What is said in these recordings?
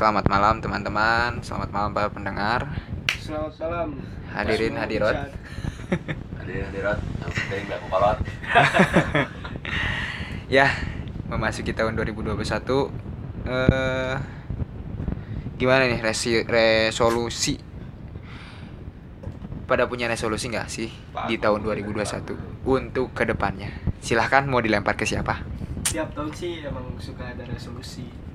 Selamat malam teman-teman, selamat malam para pendengar. Selamat malam. Hadirin hadirat. Hadirin hadirat, yang penting gak kolot. Ya, memasuki tahun 2021 eh gimana nih resi- resolusi? Pada punya resolusi nggak sih di tahun 2021 untuk ke depannya? Silahkan mau dilempar ke siapa? Tiap tahun sih emang suka ada resolusi.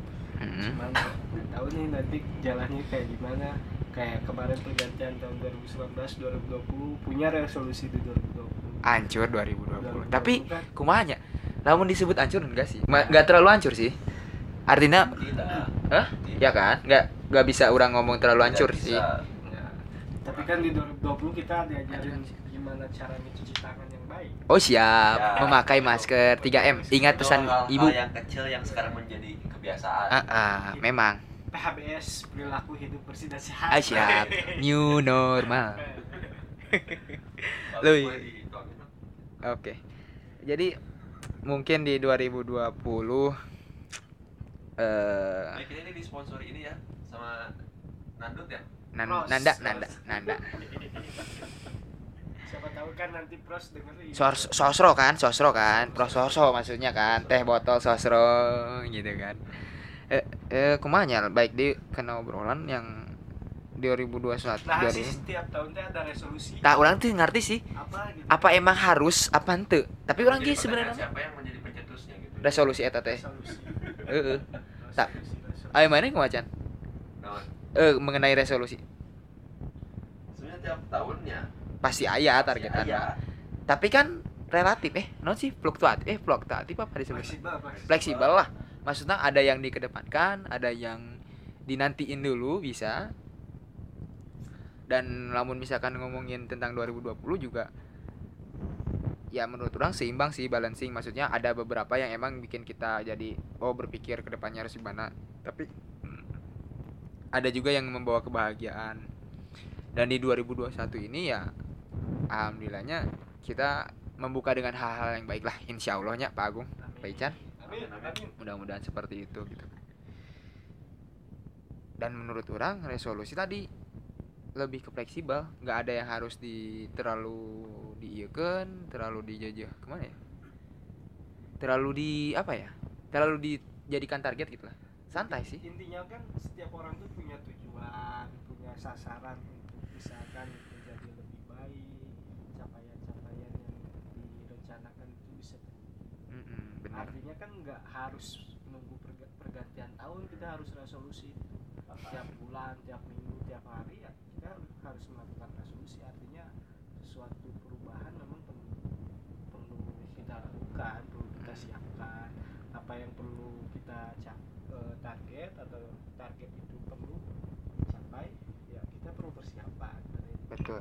Mm-mm. Cuman nggak tahu nih nanti jalannya kayak gimana. Kayak kemarin pergantian tahun 2019 2020 punya resolusi di 2020. Ancur 2020. 2020 Tapi kan. kumanya, namun disebut ancur enggak sih? Ma- Nggak terlalu ancur sih. Artinya, Tidak. Hah? Ya kan? Nggak nggak bisa orang ngomong terlalu hancur Tidak sih. bisa. Ya. Tapi kan di 2020 kita diajarin gimana cara mencuci tangan yang baik. Oh siap, Ya. memakai masker 3M. Ingat pesan ibu. yang kecil yang sekarang menjadi kebiasaan. Ah, ah, memang. PHBS perilaku hidup bersih dan sehat. Ah siap, new normal. Lu- Bang. Oke. Jadi mungkin di 2020 eh Baik, ini disponsori ini ya sama Nandut ya. nan- nanda nanda nanda. Siapa tahu kan nanti pros dengerin. Sos- sosro kan, sosro kan, pro sosro maksudnya kan, teh botol sosro gitu kan. Eh, eh kumanya baik di kena obrolan yang 2021 Nah, 2000. sih setiap tahun teh ada resolusi. Tak orang tuh ngerti sih Apa gitu? apa emang harus apa ente tapi orang gitu pertanyaan sebenarnya siapa yang menjadi pencetusnya gitu. resolusi eta teh. Heeh. Tak. Ayo mana kumacan eh mengenai resolusi sebenarnya tiap tahunnya pasti aya targetan ya. tapi kan relatif eh non sih fluktuatif eh fluktuatif apa disebut? Fleksibel, fleksibel. fleksibel lah. Maksudnya ada yang dikedepankan ada yang dinantiin dulu bisa. Dan namun misalkan ngomongin tentang 2020 juga ya menurut orang seimbang sih balancing. Maksudnya ada beberapa yang emang bikin kita jadi oh berpikir ke depannya harus gimana. Tapi ada juga yang membawa kebahagiaan. Dan di 2021 ini ya alhamdulillahnya kita membuka dengan hal-hal yang baik lah insya Allahnya Pak Agung Amin. Pak Ican mudah-mudahan seperti itu gitu. Dan menurut orang resolusi tadi lebih ke fleksibel. Nggak ada yang harus di terlalu diiakan terlalu dijajah ke mana ya? Terlalu di apa ya? Terlalu dijadikan target gitu lah. Santai sih. Intinya kan setiap orang tuh punya tujuan, punya sasaran untuk misalkan menjadi lebih baik, capaian-capaian yang direncanakan itu bisa terwujud. Mm-mm, benar Artinya kan nggak harus menunggu perga- pergantian tahun kita harus resolusi tiap bulan, tiap minggu, tiap hari ya kita harus melakukan resolusi. Artinya sesuatu perubahan memang perlu perlu kita lakukan, perlu kita siapkan. Apa yang perlu kita cap- eh, target atau target itu perlu dicapai, ya kita perlu persiapan. betul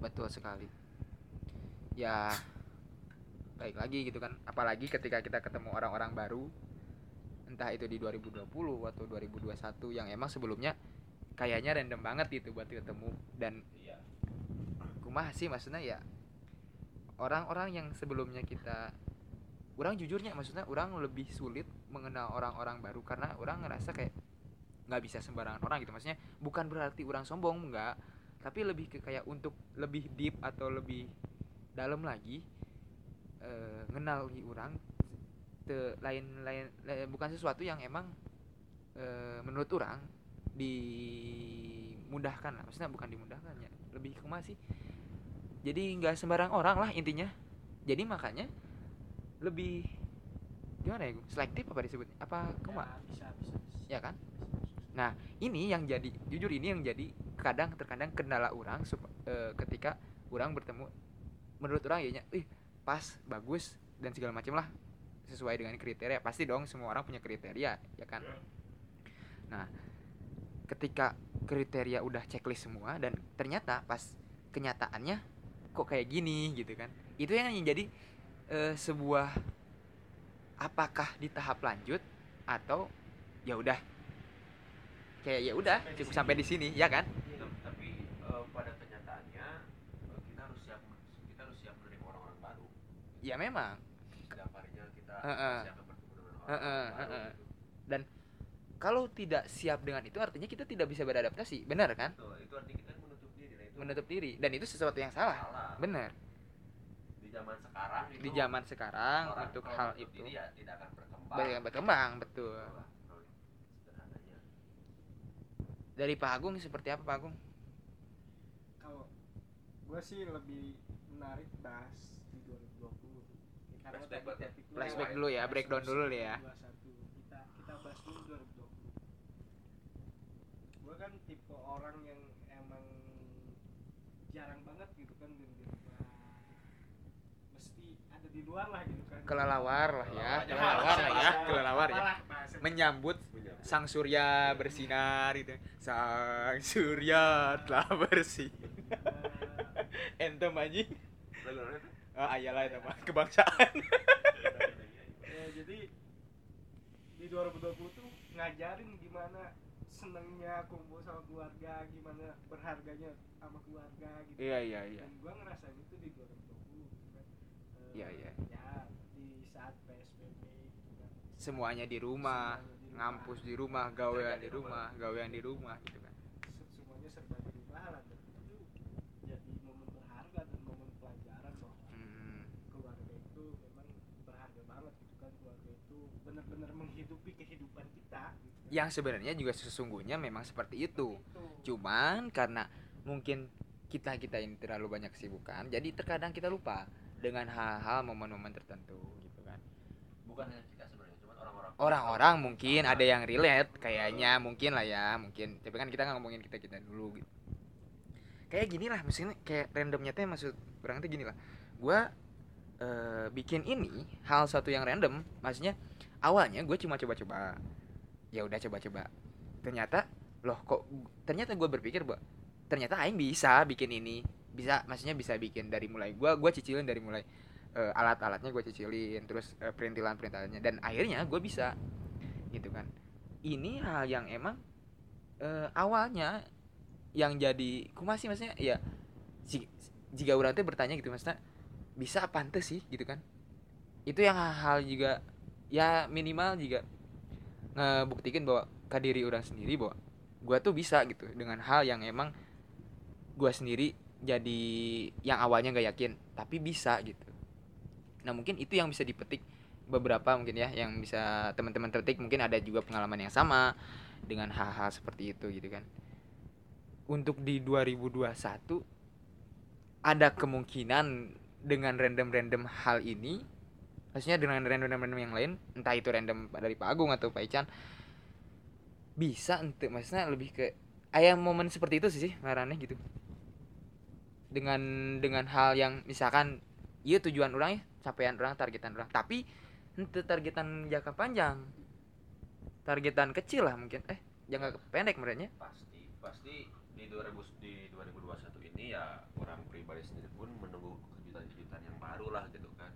betul sekali ya baik lagi gitu kan. Apalagi ketika kita ketemu orang-orang baru entah itu di 2020 atau 2021 yang emang sebelumnya kayaknya random banget gitu buat ketemu. Dan Iya. kumaha sih maksudnya ya orang-orang yang sebelumnya kita orang jujurnya maksudnya orang lebih sulit mengenal orang-orang baru karena orang ngerasa kayak nggak bisa sembarangan orang gitu. Maksudnya bukan berarti orang sombong enggak tapi lebih ke kayak untuk lebih deep atau lebih dalam lagi eh ngenali orang te lain lain lain- bukan sesuatu yang emang eh, menurut orang dimudahkan lah. Maksudnya bukan dimudahkan ya lebih ke sih. Jadi nggak sembarang orang lah intinya. Jadi makanya lebih gimana ya selektif apa disebutnya? Apa kumaha Ya, bisa, bisa, bisa. ya kan? Nah, ini yang jadi jujur ini yang jadi kadang terkadang kendala orang eh, ketika orang bertemu menurut orang ya ih pas bagus dan segala macam lah. Sesuai dengan kriteria. Pasti dong semua orang punya kriteria ya kan? Nah ketika kriteria udah checklist semua dan ternyata pas kenyataannya kok kayak gini gitu kan? Itu yang jadi eh, sebuah apakah di tahap lanjut atau ya udah. Kayak ya udah cukup sampai di sini ya kan Tapi eh, pada kenyataannya eh, kita harus siap kita harus siap menerima orang-orang baru. Ya memang. Harinya kita bertemu dengan orang baru. heeh. dan kalau tidak siap dengan itu artinya kita tidak bisa beradaptasi. Benar kan? Tuh, itu artinya kita menutup diri. Nah, itu menutup diri. Dan itu sesuatu yang salah. Salah. Benar. Di zaman sekarang itu di zaman sekarang orang untuk hal menutup itu diri ya tidak akan berkembang. Banyak berkembang betul. Sederhananya. Dari Pak Agung seperti apa Pak Agung? Kalau gue sih lebih menarik bahas di 2020 Ya, karena Flashback Flashback dulu ya, breakdown dulu ya. 2021. kita kita bahas dulu 2020 gue kan tipe orang yang emang jarang banget gitu kan rumah. Mesti ada di luar lah gitu kan. Kelelawar lah ya Kelelawar, lah ya kelelawar. ya. Menyambut sang surya bersinar gitu. Sang surya telah bersinar. Eh, entem aja? Oh ayalah itu mah. Kebangsaan. Ya jadi di 2020 tuh ngajarin gimana senengnya kumpul sama keluarga gimana berharganya sama keluarga gitu. Iya iya iya. Dan gua ngerasain itu di 2020 gitu kan. Eh, Iya, iya. ya di saat PSBB gitu kan. Semuanya di rumah Semuanya di rumah. ngampus di rumah gawean di rumah. gawean di rumah gitu kan Se- semuanya serba di rumah lah dan itu jadi momen berharga dan momen pelajaran bahwa Hmm, keluarga itu memang berharga banget gitu kan keluarga itu benar-benar menghidupi kehidupan kita gitu. Yang sebenarnya juga sesungguhnya memang seperti itu. Itu cuman karena mungkin kita kita ini terlalu banyak kesibukan jadi terkadang kita lupa dengan hal-hal momen-momen tertentu gitu kan. Bukan hanya kita sebenarnya cuman orang-orang. Orang-orang mungkin ada yang relate kayaknya mungkin lah ya mungkin. Tapi kan kita nggak ngomongin kita kita dulu gitu. Kayak gini lah maksudnya kayak randomnya teh maksud orang tuh gini lah. Gua eh, bikin ini hal satu yang random maksudnya awalnya gue cuma coba-coba ya udah coba-coba. Ternyata loh kok ternyata gue berpikir bahwa ternyata aing bisa bikin ini bisa maksudnya bisa bikin dari mulai gua gua cicilin dari mulai eh, alat-alatnya gue cicilin terus eh, perintilan-perintilannya dan akhirnya gue bisa gitu kan. Ini hal yang emang eh, awalnya yang jadi kumasi maksudnya ya jika orang tuh bertanya gitu maksudnya bisa apa sih? gitu kan. Itu yang hal juga ya minimal juga ngebuktikan bahwa ke diri orang sendiri bahwa gua tuh bisa gitu dengan hal yang emang gua sendiri jadi yang awalnya nggak yakin tapi bisa gitu. Nah mungkin itu yang bisa dipetik beberapa mungkin ya yang bisa teman-teman tertik mungkin ada juga pengalaman yang sama dengan hal-hal seperti itu gitu kan. Untuk di 2021 ada kemungkinan dengan random-random hal ini maksudnya dengan random-random yang lain entah itu random dari Pak Agung atau Pak Ican bisa untuk maksudnya lebih ke ayam momen seperti itu sih ngarannya gitu. Dengan dengan hal yang misalkan iya tujuan orang ya capaian orang targetan orang. Tapi itu targetan jangka panjang targetan kecil lah mungkin eh jangka pendek menurutnya. Pasti pasti di 2000 di 2021 ini ya orang pribadi sendiri pun menunggu kejutan-kejutan yang baru lah gitu kan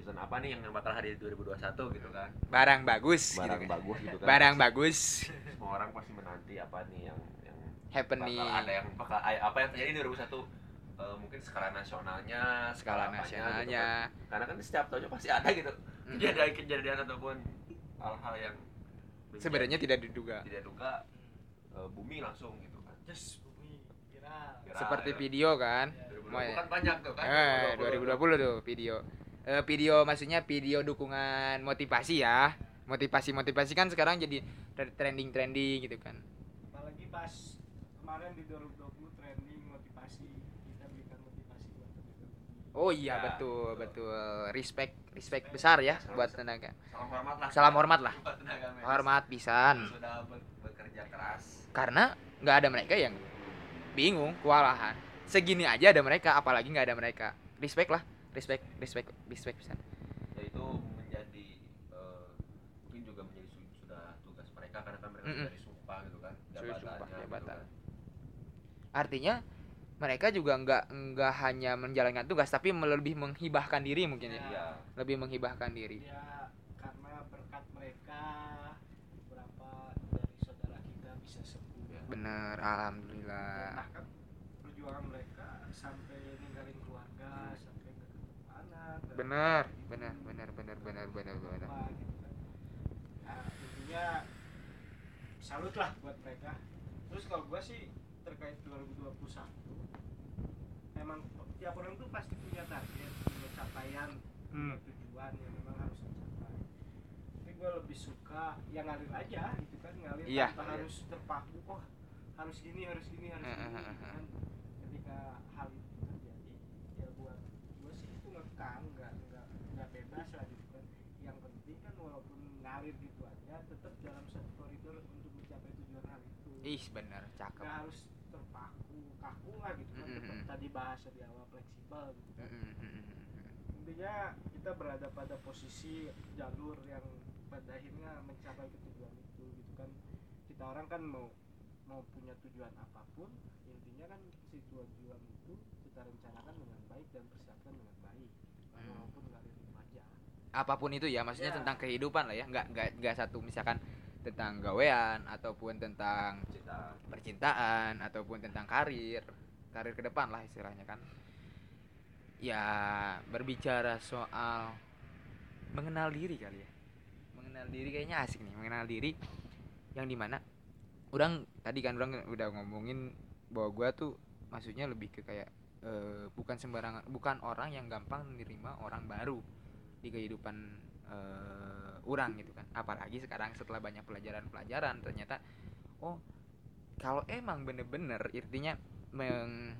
kejutan apa nih yang bakal hadir di 2021 gitu kan. Barang bagus barang gitu kan. bagus gitu kan. Barang bagus. Semua orang pasti menanti apa nih yang yang happening. bakal ada yang bakal apa yang terjadi di 2021 Eh, mungkin skala nasionalnya skala gitu nasionalnya. kan. karena kan setiap tahunnya pasti ada gitu. Mm. kejadian-kejadian ataupun hal-hal yang sebenarnya tidak diduga. Tidak duga eh, bumi langsung gitu kan. Just bumi viral. Viral, seperti ya. video kan. 2020 ya? kan banyak tuh kan. eh 2020 tuh video Eh, video maksudnya video dukungan motivasi ya. Motivasi motivasi kan sekarang jadi trending trending gitu kan. Apalagi pas kemarin di 2020 trending motivasi kita berikan motivasi buat teman-teman. Oh iya Ya, betul betul. betul. Respect respect. besar ya Salam buat besar. tenaga. salam hormat lah. Salam hormat lah. Tenaga hormat pisan. Sudah bekerja keras. Karena nggak ada mereka yang bingung kewalahan. Segini aja ada mereka apalagi nggak ada mereka. Respect lah respect respect respect pisan ya itu menjadi eh, mungkin juga menjadi su- sudah tugas mereka karena kan mereka Mm-mm. sudah disumpah gitu kan jabatannya gitu jabatan. kan. artinya mereka juga nggak nggak hanya menjalankan tugas tapi lebih menghibahkan diri mungkin ya iya lebih menghibahkan diri ya karena berkat mereka beberapa dari saudara kita bisa sembuh Ya. bener alhamdulillah bahkan perjuangan mereka sampai ninggalin keluarga sampai nggak ketemu bener ibu, bener bener bener bener bener apa gitu kan. Nah, intinya salut lah buat mereka terus kalau gua sih terkait 2021 emang tiap orang tuh pasti punya target punya capaian Hmm. tujuan yang memang harus dicapai tapi gua lebih suka yang ngalir aja gitu kan ngalir Iya. tanpa Iya. harus terpaku oh harus gini harus gini harus Eh, gini eh, eh, gitu eh. kan ketika hal itu terjadi ya buat gua sih itu ngekang nggak nggak nggak bebas lah gitu kan yang penting kan walaupun ngalir gitu aja tetap dalam satu koridor untuk mencapai tujuan hal itu ih bener cakep nggak harus terpaku kaku lah gitu kan Mm, mm, Tetap mm. tadi bahasa di awal fleksibel gitu kan Mm, mm, mm, mm, mm. intinya kita berada pada posisi jalur yang pada akhirnya mencapai ke tujuan itu gitu kan kita orang kan mau mau punya tujuan apa pun intinya kan si tujuan itu kita rencanakan dengan baik dan persiapkan dengan baik Hmm. walaupun ngalir itu aja apa pun itu ya maksudnya Ya. tentang kehidupan lah ya nggak nggak nggak satu misalkan tentang gawean ataupun tentang Cinta. percintaan ataupun tentang karir karir ke depan lah istilahnya kan ya berbicara soal mengenal diri kali ya mengenal diri kayaknya asik nih mengenal diri yang di mana orang tadi kan orang udah ngomongin bahwa gua tuh maksudnya lebih ke kayak eh, bukan sembarangan bukan orang yang gampang menerima orang baru di kehidupan eh, orang gitu kan. Apalagi sekarang setelah banyak pelajaran-pelajaran ternyata oh kalau emang bener-bener artinya meng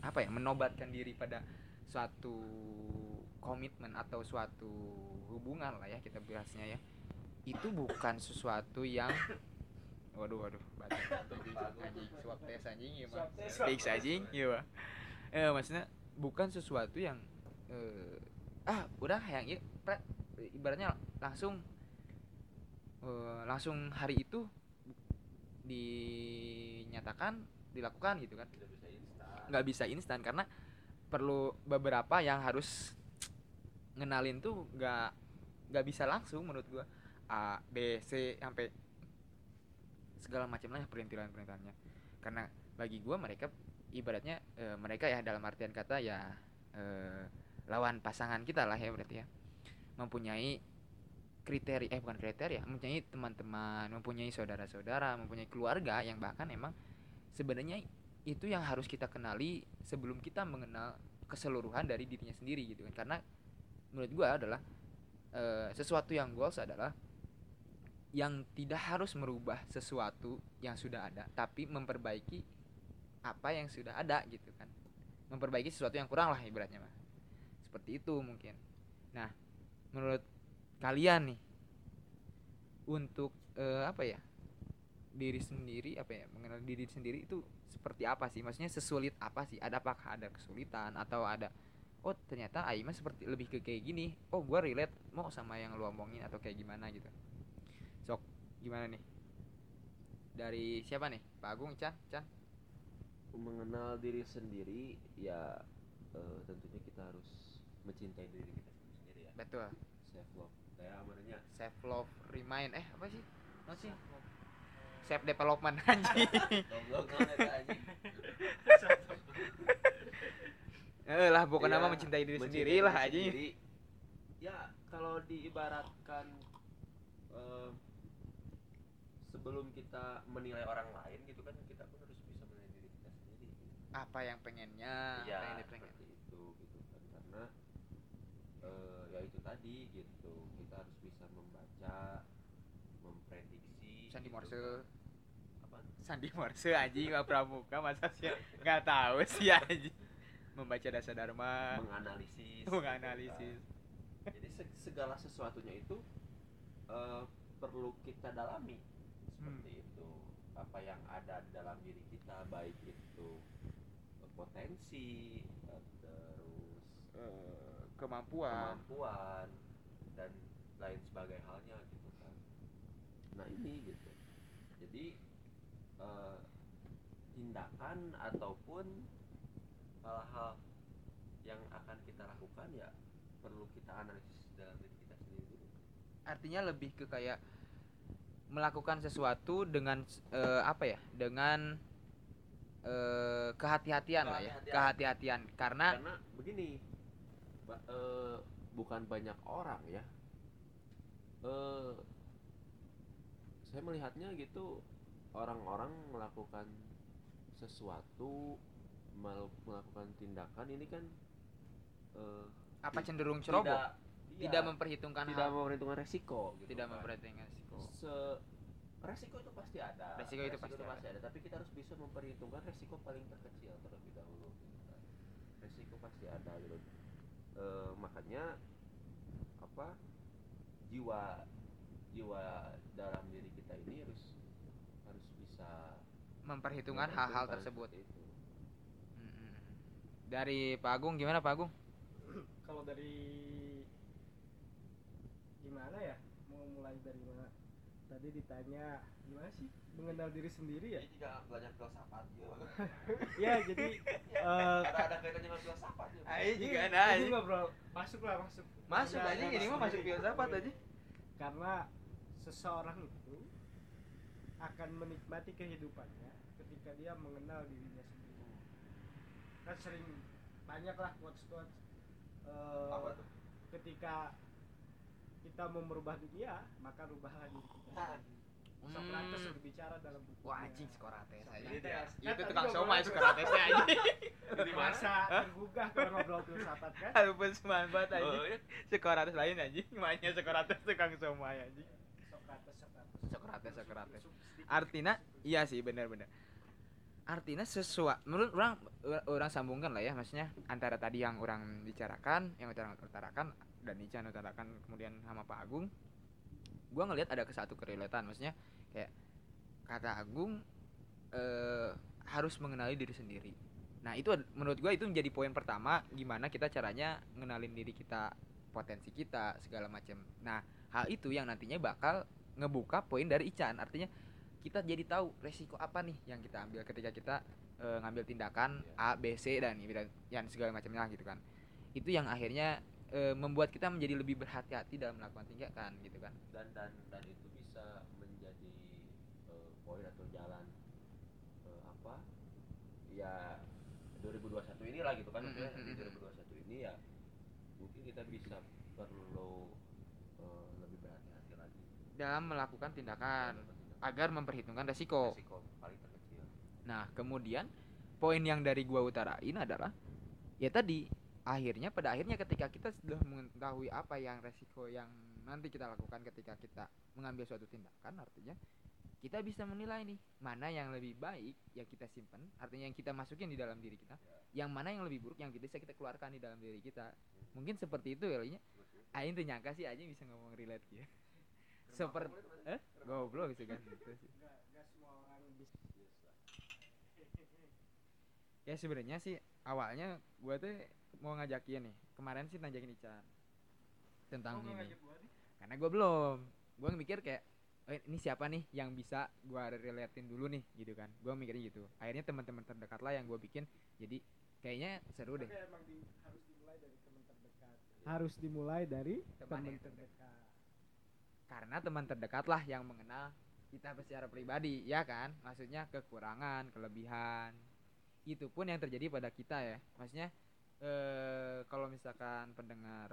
apa ya menobatkan diri pada suatu komitmen atau suatu hubungan lah ya kita bahasnya ya itu bukan sesuatu yang waduh waduh batuk anjing swab tes anjing ya mah tes, fix anjing mah eh maksudnya bukan sesuatu yang eh, ah udah yang pre- ibaratnya langsung eh, langsung hari itu dinyatakan dilakukan gitu kan. Nggak bisa instan karena perlu beberapa yang harus ngenalin tuh nggak nggak bisa langsung menurut gua. A B C sampai segala macam lah perintilan perintilannya karena bagi gua mereka ibaratnya eh, mereka ya dalam artian kata ya eh, lawan pasangan kita lah ya berarti ya mempunyai kriteria eh bukan kriteria mempunyai teman-teman mempunyai saudara-saudara mempunyai keluarga yang bahkan emang sebenarnya itu yang harus kita kenali sebelum kita mengenal keseluruhan dari dirinya sendiri gitu kan. Karena menurut gua adalah eh, sesuatu yang goals adalah yang tidak harus merubah sesuatu yang sudah ada tapi memperbaiki apa yang sudah ada gitu kan. Memperbaiki sesuatu yang kurang lah ibaratnya mah. Seperti itu mungkin. Nah menurut kalian nih untuk eh, apa ya diri sendiri apa ya mengenal diri sendiri itu seperti apa sih? Maksudnya sesulit apa sih? Ada apakah ada kesulitan atau ada oh ternyata Aima seperti lebih ke kayak gini oh gua relate mau sama yang lu omongin atau kayak gimana gitu. Sok gimana nih? Dari siapa nih? Pak Agung Chan Chan? Mengenal diri sendiri ya eh, tentunya kita harus mencintai diri kita betul. Self love. Kayak amarnya self love remind. Eh apa sih? Apa sih? Self development anjing. Eh lah bukan nama mencintai diri mencintai sendiri lah aja ya kalau diibaratkan eh, sebelum kita menilai orang lain gitu kan kita pun harus bisa menilai diri kita sendiri. Gitu. apa yang pengennya ya apa yang dipengen seperti itu gitu kan karena eh, ya itu tadi gitu. Kita harus bisa membaca memprediksi Sandi gitu Morse. kan. apa? Sandi Morse anjing Pak Pramuka masa sih? Nggak tahu sih anjing. Membaca dasar dharma. Menganalisis menganalisis. gitu kan. jadi se- segala sesuatunya itu eh, perlu kita dalami. Seperti itu. Apa yang ada di dalam diri kita baik itu eh, potensi terus kemampuan. Kemampuan dan lain sebagai halnya gitu kan. Nah ini gitu. Jadi eh, tindakan ataupun hal-hal yang akan kita lakukan ya perlu kita analisis dalam diri kita sendiri. Dulu artinya lebih ke kayak melakukan sesuatu dengan eh, apa ya? Dengan eh, kehati-hatian lah ya. Kehati-hatian. kehati-hatian. Karena karena begini ba- eh, bukan banyak orang ya. Eh saya melihatnya gitu orang-orang melakukan sesuatu mel- melakukan tindakan ini kan eh, apa cenderung ceroboh? tidak iya, tidak memperhitungkan tidak hal. memperhitungkan resiko gitu tidak kan. memperhitungkan resiko. Se resiko itu pasti ada. Resiko itu pasti ada. tapi kita harus bisa memperhitungkan resiko paling terkecil terlebih dahulu gitu kan. resiko pasti ada gitu Eh, makanya apa jiwa jiwa dalam diri kita ini harus harus bisa memperhitungkan hal-hal tersebut. itu. Dari Pak Agung gimana Pak Agung? Kalau dari gimana ya? Mau mulai dari mana? Tadi ditanya gimana sih? Mengenal diri sendiri ya? Ini juga belajar filsafat ya. ya jadi eh, ada ada kaitannya dengan filsafat ya. Ayo ini- ini ngobrol masuk. Lah masuk masuk aja ini mah masuk filsafat aja karena seseorang itu akan menikmati kehidupannya ketika dia mengenal dirinya sendiri. Kan sering banyak lah quotes quotes eh, Apa tuh? ketika kita mau merubah dunia maka rubahlah diri kita Ah. sendiri Socrates Hmm. berbicara dalam bukunya. Wah anjing Socrates aja. Kan itu tukang somai itu. Socratesnya aja. Di masa tergugah kalau ngobrol filsafat kan? Walaupun semangat aja Oh, iya. Socrates lain aja Makanya Socrates tukang somai aja Socrates Socrates. Socrates, Socrates. Sub- sedikit Artinya iya sih benar-benar artinya sesuatu menurut orang orang sambungkan lah ya maksudnya antara tadi yang orang bicarakan yang orang utarakan dan Ican utarakan kemudian sama Pak Agung gua ngelihat ada ke satu kerelatan maksudnya kayak kata Agung eh, harus mengenali diri sendiri. Nah itu menurut gua itu menjadi poin pertama gimana kita caranya ngenalin diri kita potensi kita segala macam nah hal itu yang nantinya bakal ngebuka poin dari Ican. Artinya kita jadi tahu resiko apa nih yang kita ambil ketika kita eh, ngambil tindakan A, B, C dan dan yang segala macamnya gitu kan. Itu yang akhirnya eh, membuat kita menjadi lebih berhati-hati dalam melakukan tindakan gitu kan. dan dan dan itu bisa menjadi eh, poin atau jalan eh, apa ya 2021 ini lah gitu kan Mm, maksudnya mm, di mm, 2021 ini ya mungkin kita bisa perlu eh, lebih berhati-hati lagi Dalam melakukan tindakan Dalam tindakan. agar memperhitungkan resiko. resiko paling terkecil Nah, kemudian poin yang dari gua utarain adalah ya tadi akhirnya pada akhirnya ketika kita sudah mengetahui apa yang resiko yang nanti kita lakukan ketika kita mengambil suatu tindakan artinya kita bisa menilai nih mana yang lebih baik yang kita simpan artinya yang kita masukin di dalam diri kita yang mana yang lebih buruk yang bisa kita keluarkan di dalam diri kita. Mungkin seperti itu ya. Aing tuh nyangka sih aja bisa ngomong relate ya. Seperti eh? Goblok sih kan. Gitu sih ya sebenarnya sih awalnya gua tuh mau ngajakin nih. Kemarin sih ngajakin Ican. Tentang Oh, ini. gua karena gua belum. Gua mikir kayak oh, ini siapa nih yang bisa gua relatein dulu nih? Gitu kan. Gua mikirnya gitu. Akhirnya teman-teman terdekat lah yang gua bikin. Jadi kayaknya seru deh. Tapi emang di- harus dimulai dari teman terdekat harus dimulai dari Teman teman yang terdekat. Karena teman terdekat lah yang mengenal kita secara pribadi ya kan? Maksudnya kekurangan kelebihan. Itu pun yang terjadi pada kita ya. Maksudnya eh kalau misalkan pendengar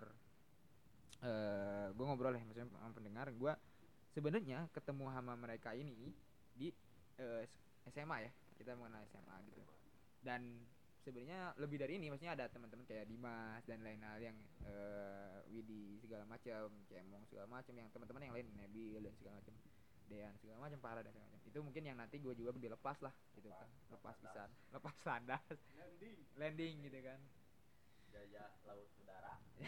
eh gue ngobrol ya maksudnya sama pendengar gue sebenarnya ketemu sama mereka ini di eh, SMA ya kita mengenal SMA gitu. Dan sebenarnya lebih dari ini maksudnya ada teman-teman kayak Dimas dan lain-lain yang eh, Widi segala macam Cemong segala macam yang teman-teman yang lain Nebil dan segala macam Dean segala macam parah dan segala macam itu mungkin yang nanti gue juga dilepas lah gitu kan. Lepas pisan lepas landas. Landing. Landing gitu kan jaya laut udara.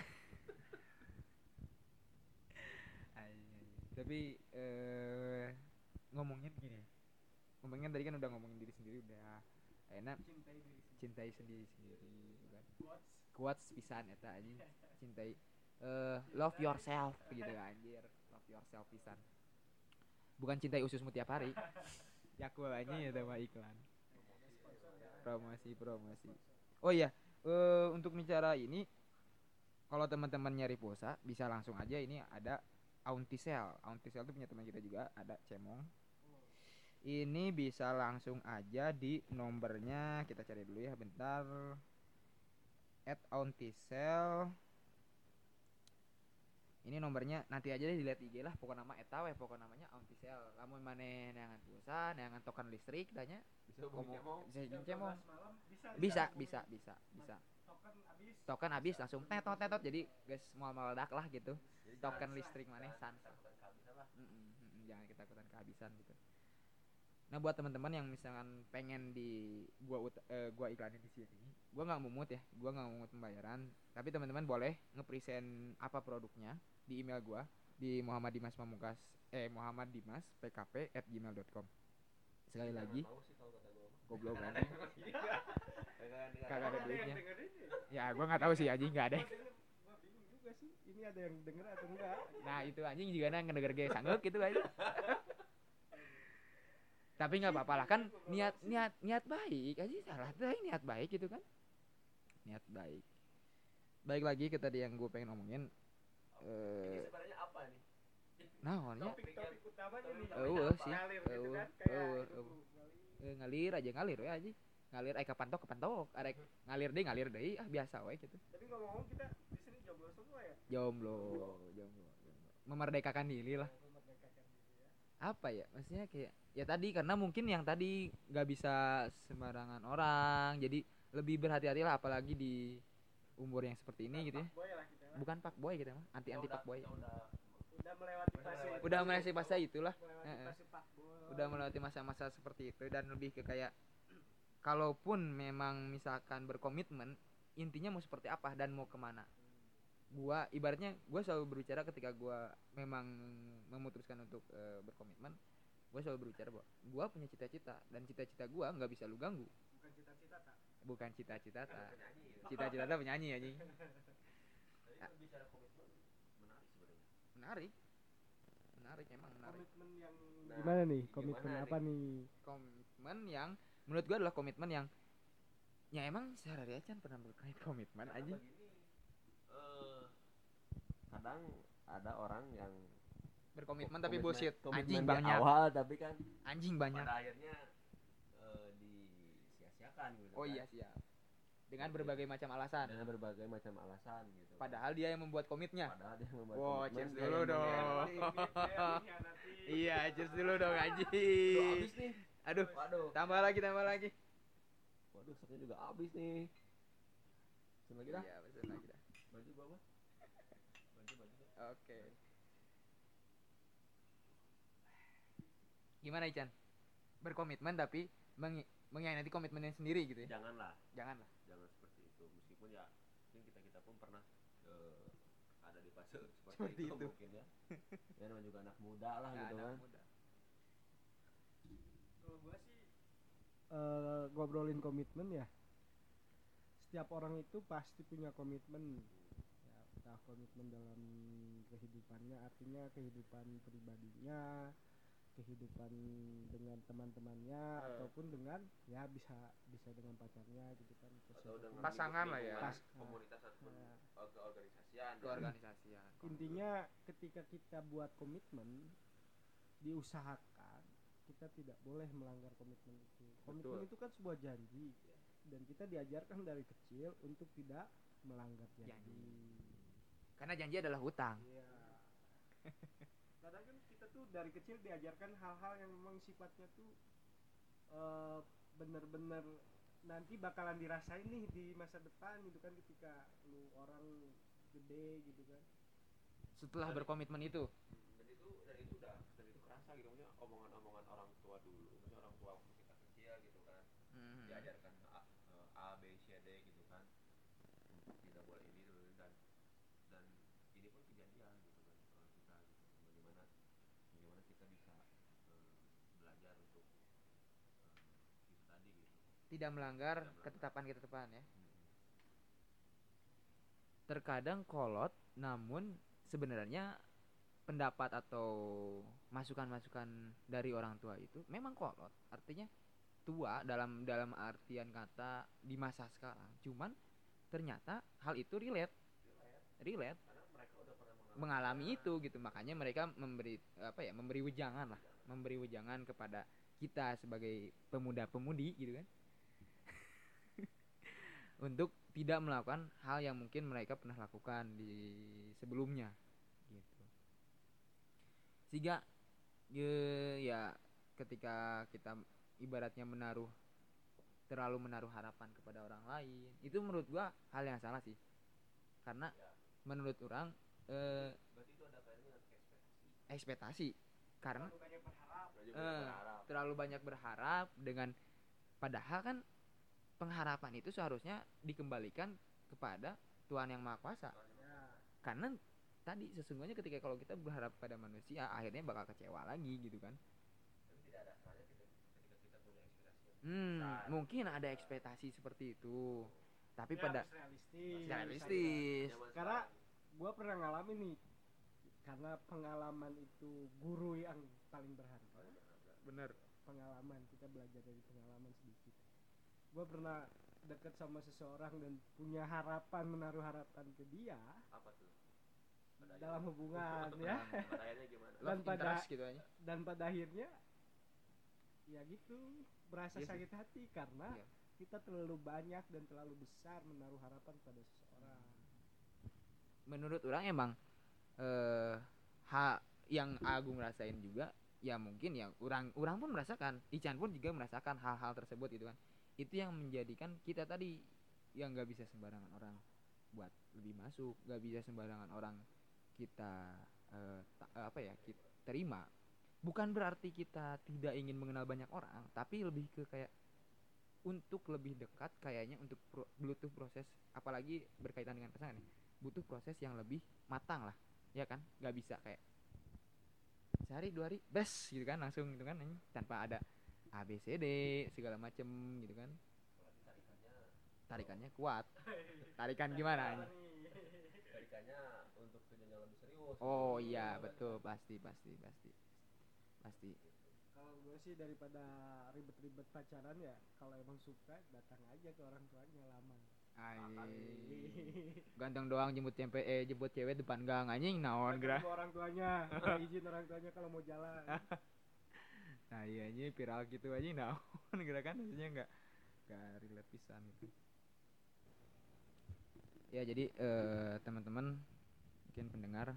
Tapi eh ngomongnya begini. Ngomongnya tadi kan udah ngomongin diri sendiri udah enak. Cintai diri sendiri. Cintai sendiri sendiri kan. Kuat pisan eta anjing cintai eh love yourself gitu anjir. Love yourself pisan. Bukan cintai ususmu tiap hari. Yakul anjing ya mah iklan. Promosi promosi. Oh iya eh untuk bicara ini kalau teman-teman nyari pulsa bisa langsung aja ini ada Auntisel Auntisel itu punya teman kita juga ada Cemong. Ini bisa langsung aja di nomornya kita cari dulu ya bentar. At Auntisel ini nomornya nanti aja deh dilihat IG lah pokok nama eta we pokok namanya official lamun maneh neangan pulsa neangan token listrik tanya. Bisa hubungi komo cemong bisa Jam jeung cemong 12 malam bisa bisa. Bisa bisa bisa token habis. Token habis langsung tetot tetot jadi guys mau meledak lah gitu. Jadi token listrik maneh jangan Mm-mm, mm-mm, jangan ketakutan kehabisan gitu nah buat teman-teman yang misalkan pengen di gua ut- eh, gua iklanin di sini gua nggak mumut ya gua nggak mumut pembayaran tapi teman-teman boleh ngepresent apa produknya di email gua di Muhammad Dimas Pamungkas eh Muhammad Dimas PKP at gmail.com sekali Jangan lagi. goblok kan? Kagak ada- duitnya. ya? gua nggak tahu sih anjing nggak ada. Gua denger- gua bingung juga sih ini ada yang denger atau enggak. Nah itu anjing juga nang ngedenger ge sanggup gitu aja tapi nggak apa-apa lah kan niat niat niat baik aja salah tuh aing niat baik gitu kan. Niat baik. Baik lagi ke tadi yang gue pengen ngomongin Ini eh sebenarnya apa nih? naonnya topik-topik utamanya nih Eueuh sih, ngalir gitu eueuh, kan eueuh, ngalir. Eh, ngalir aja ngalir ya aja. Ngalir eh kapantok kapantok arek ngalir deh ngalir deh ah biasa we gitu. Tapi ngomong-ngomong kita di sini jomblo semua ya? Jomblo jomblo jomblo. memerdekakan diri lah. ya apa ya? Maksudnya kayak ya tadi karena mungkin yang tadi nggak bisa sembarangan orang jadi lebih berhati-hati lah apalagi di umur yang seperti ini gitu ya. Boy lah kita. Lah. bukan pak boy gitu mah anti anti Kita pak boy. udah- kita udah melewati fase Udah udah melewati fase itulah. Melewati fase udah melewati masa-masa seperti itu dan lebih ke kayak kalaupun memang misalkan berkomitmen intinya mau seperti apa dan mau ke mana gua ibaratnya gua selalu berbicara ketika gua memang memutuskan untuk eh, berkomitmen gua selalu berbicara bahwa gua punya cita-cita dan cita-cita gua nggak bisa lu ganggu. Bukan cita-cita tak bukan cita-cita tak penyanyi cita-cita tak penyanyi anjing. Tadi bicara komitmen menarik sebenarnya. menarik. Menarik emang menarik. Komitmen yang Nah, gimana nih? gimana komitmen nih? apa nih? Komitmen yang menurut gua adalah komitmen yang ya emang sehari aja pernah berkait komitmen aja begini, kadang ada orang yang berkomitmen ko- tapi bullshit. komitmen anjing banyak. awal tapi kan anjing banyak. pada akhirnya eh, disia-siakan gitu oh kan. iya siap. Dengan berbagai macam alasan. Dengan berbagai macam alasan gitu. Padahal dia yang membuat komitnya. Padahal dia membuat Wow, komitmen, cheers dulu yang dong. iya cheers dulu dong anjing. habis nih aduh waduh tambah lagi tambah lagi. Waduh stoknya juga habis nih. Pesen lagi dah iya pesen lagi dah baju gua oke. Gimana Ican? Berkomitmen tapi meng mengkhianati komitmennya sendiri gitu ya? Janganlah. Janganlah. Jangan seperti itu. Meskipun ya mungkin kita kita pun pernah eh, ada di fase seperti, Seperti itu, itu. mungkin ya. Ya namanya juga anak muda lah Ya, gitu anak kan. muda. kalau gua sih eh, ngobrolin komitmen ya setiap orang itu pasti punya komitmen entah komitmen dalam kehidupannya artinya kehidupan pribadinya kehidupan dengan teman-temannya Eh. ataupun dengan ya bisa bisa dengan pacarnya gitu kan atau dengan Pasangan lah ya. Pas- komunitas ataupun keorganisasian ke organisasi ya intinya ketika kita buat komitmen diusahakan kita tidak boleh melanggar komitmen itu komitmen Betul. itu kan sebuah janji dan kita diajarkan dari kecil untuk tidak melanggar janji, Janji. Karena janji adalah hutang. Iya. kadang kan kita tuh dari kecil diajarkan hal-hal yang memang sifatnya tuh eh, bener-bener nanti bakalan dirasain nih di masa depan gitu kan ketika lu orang gede gitu kan. Setelah berkomitmen itu. Dan itu dan itu udah dan itu kerasa gitu. Maksudnya omongan-omongan orang tua dulu maksudnya orang tua waktu kita kecil gitu kan. Hmm. diajarkan A, eh, A B C D gitu kan tidak boleh ini dulu dan dan ini pun kejadian gitu kan kalau kita gitu bagaimana bagaimana kita bisa eh, untuk eh, itu tadi gitu. Tidak melanggar Tidak melanggar. ketetapan-ketetapan ya. Hmm. terkadang kolot namun sebenarnya pendapat atau masukan-masukan dari orang tua itu memang kolot. Artinya tua dalam dalam artian kata di masa sekarang. Cuman ternyata hal itu relate. Relate. Mengalami, mengalami itu gitu. Makanya mereka memberi apa ya memberi wejangan lah memberi wejangan kepada kita sebagai pemuda-pemudi gitu kan? Untuk tidak melakukan hal yang mungkin mereka pernah lakukan di sebelumnya sehingga ya, ya ketika kita ibaratnya menaruh terlalu menaruh harapan kepada orang lain itu menurut gua hal yang salah sih. Karena menurut orang eh, berarti itu ada kaitannya dengan ekspektasi. ekspektasi. Karena Bukannya Berarti Eh, berharap. terlalu banyak berharap dengan padahal kan pengharapan itu seharusnya dikembalikan kepada Tuhan yang Maha Kuasa. Ya karena tadi sesungguhnya ketika kalau kita berharap pada manusia akhirnya bakal kecewa lagi gitu kan. Tapi tidak ada salahnya kita ketika kita punya ekspektasi yang hmm, besar. mungkin ada ekspektasi seperti itu. Tapi Ya, pada realistis. Realistis. Zaman Karena- sekarang, gua pernah ngalamin nih karena pengalaman itu guru yang paling berharga. Bener pengalaman kita belajar dari pengalaman sedikit. Gua pernah deket sama seseorang dan punya harapan menaruh harapan ke dia. Apa tuh? Pada dalam akhirnya- hubungan ya. pada akhirnya gimana? Dan love pada- gitu aja. dan pada akhirnya ya gitu berasa Iya sih. sakit hati karena Iya. kita terlalu banyak dan terlalu besar menaruh harapan pada seseorang. Menurut orang emang eh hak yang Agung rasain juga ya mungkin ya orang orang pun merasakan Ican pun juga merasakan hal-hal tersebut gitu kan. Itu yang menjadikan kita tadi yang nggak bisa sembarangan orang buat lebih masuk nggak bisa sembarangan orang kita ta- eh, apa ya kita terima. Bukan berarti kita tidak ingin mengenal banyak orang tapi lebih ke kayak untuk lebih dekat kayaknya untuk pro, butuh proses apalagi berkaitan dengan pasangan ya butuh proses yang lebih matang lah ya kan? Nggak bisa kayak sehari dua hari bes gitu kan langsung gitu kan tanpa ada A B C D segala macem gitu kan. Tarikannya tarikannya kuat. Tarikan gimana anjing? tarikannya untuk tujuan yang lebih serius. Oh iya betul. Pasti pasti pasti. Pasti. Kalau gue sih daripada ribet-ribet pacaran ya kalau emang suka datang aja ke orang tuanya lama Ai, ganteng doang jemput cewek eh jemput cewek depan gang anjing naon gerah orang tuanya. Izin orang tuanya kalau mau jalan. Nah iya ini viral gitu aja naon gerah kan? Maksudnya nggak nggak relate pisan gitu. Ya jadi eh, teman-teman mungkin pendengar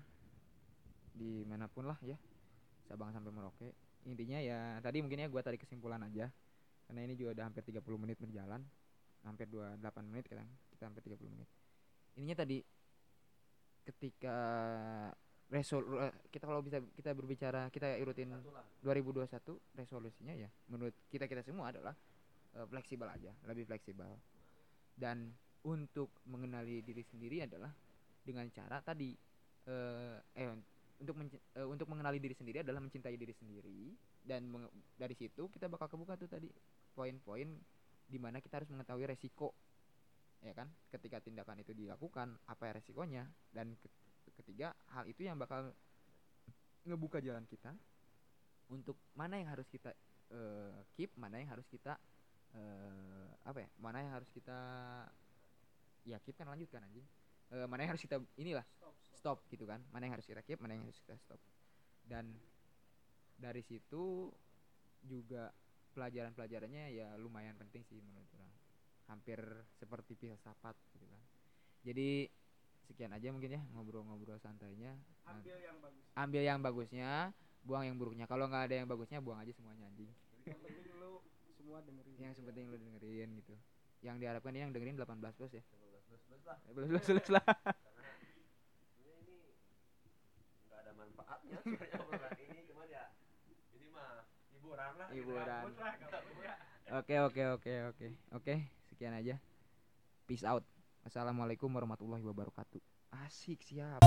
di mana pun lah ya. Sabang sampai Merauke. Intinya ya tadi mungkin ya gua tarik kesimpulan aja. Karena ini juga udah hampir 30 menit berjalan hampir 28 menit kita kita hampir 30 menit. Ininya tadi ketika resol eh, kita kalau bisa kita berbicara kita lah 2021 resolusinya ya menurut kita kita semua adalah eh, fleksibel aja lebih fleksibel. Dan untuk mengenali diri sendiri adalah dengan cara tadi eh, eh untuk eh, untuk mengenali diri sendiri adalah mencintai diri sendiri dan dari situ kita bakal kebuka tuh tadi poin-poin di mana kita harus mengetahui resiko ya kan? Ketika tindakan itu dilakukan apa ya resikonya? Dan ke- ketiga hal itu yang bakal ngebuka jalan kita untuk mana yang harus kita eh, keep mana yang harus kita eh, apa ya? Mana yang harus kita ya keep kan lanjutkan anjing. Eh, mana yang harus kita inilah stop stop stop gitu kan? Mana yang harus kita keep mana yang harus kita stop. Dan dari situ juga pelajaran-pelajarannya ya lumayan penting sih menurut orang hampir seperti filsafat gitu kan. Jadi sekian aja mungkin ya ngobrol-ngobrol santainya. Ambil yang bagus. Ambil yang bagusnya buang yang buruknya. Kalau nggak ada yang bagusnya buang aja semuanya anjing. Yang penting lu semua dengerin. Yang sepenting lu dengerin gitu. Yang diharapkan ini yang dengerin 18 plus ya. 15 plus lah. 18 plus lah. Karena ini nggak ada manfaatnya ini hiburan lah Hiburan. Oke oke oke oke oke sekian aja. Peace out. Assalamualaikum warahmatullahi wabarakatuh. Asik siap.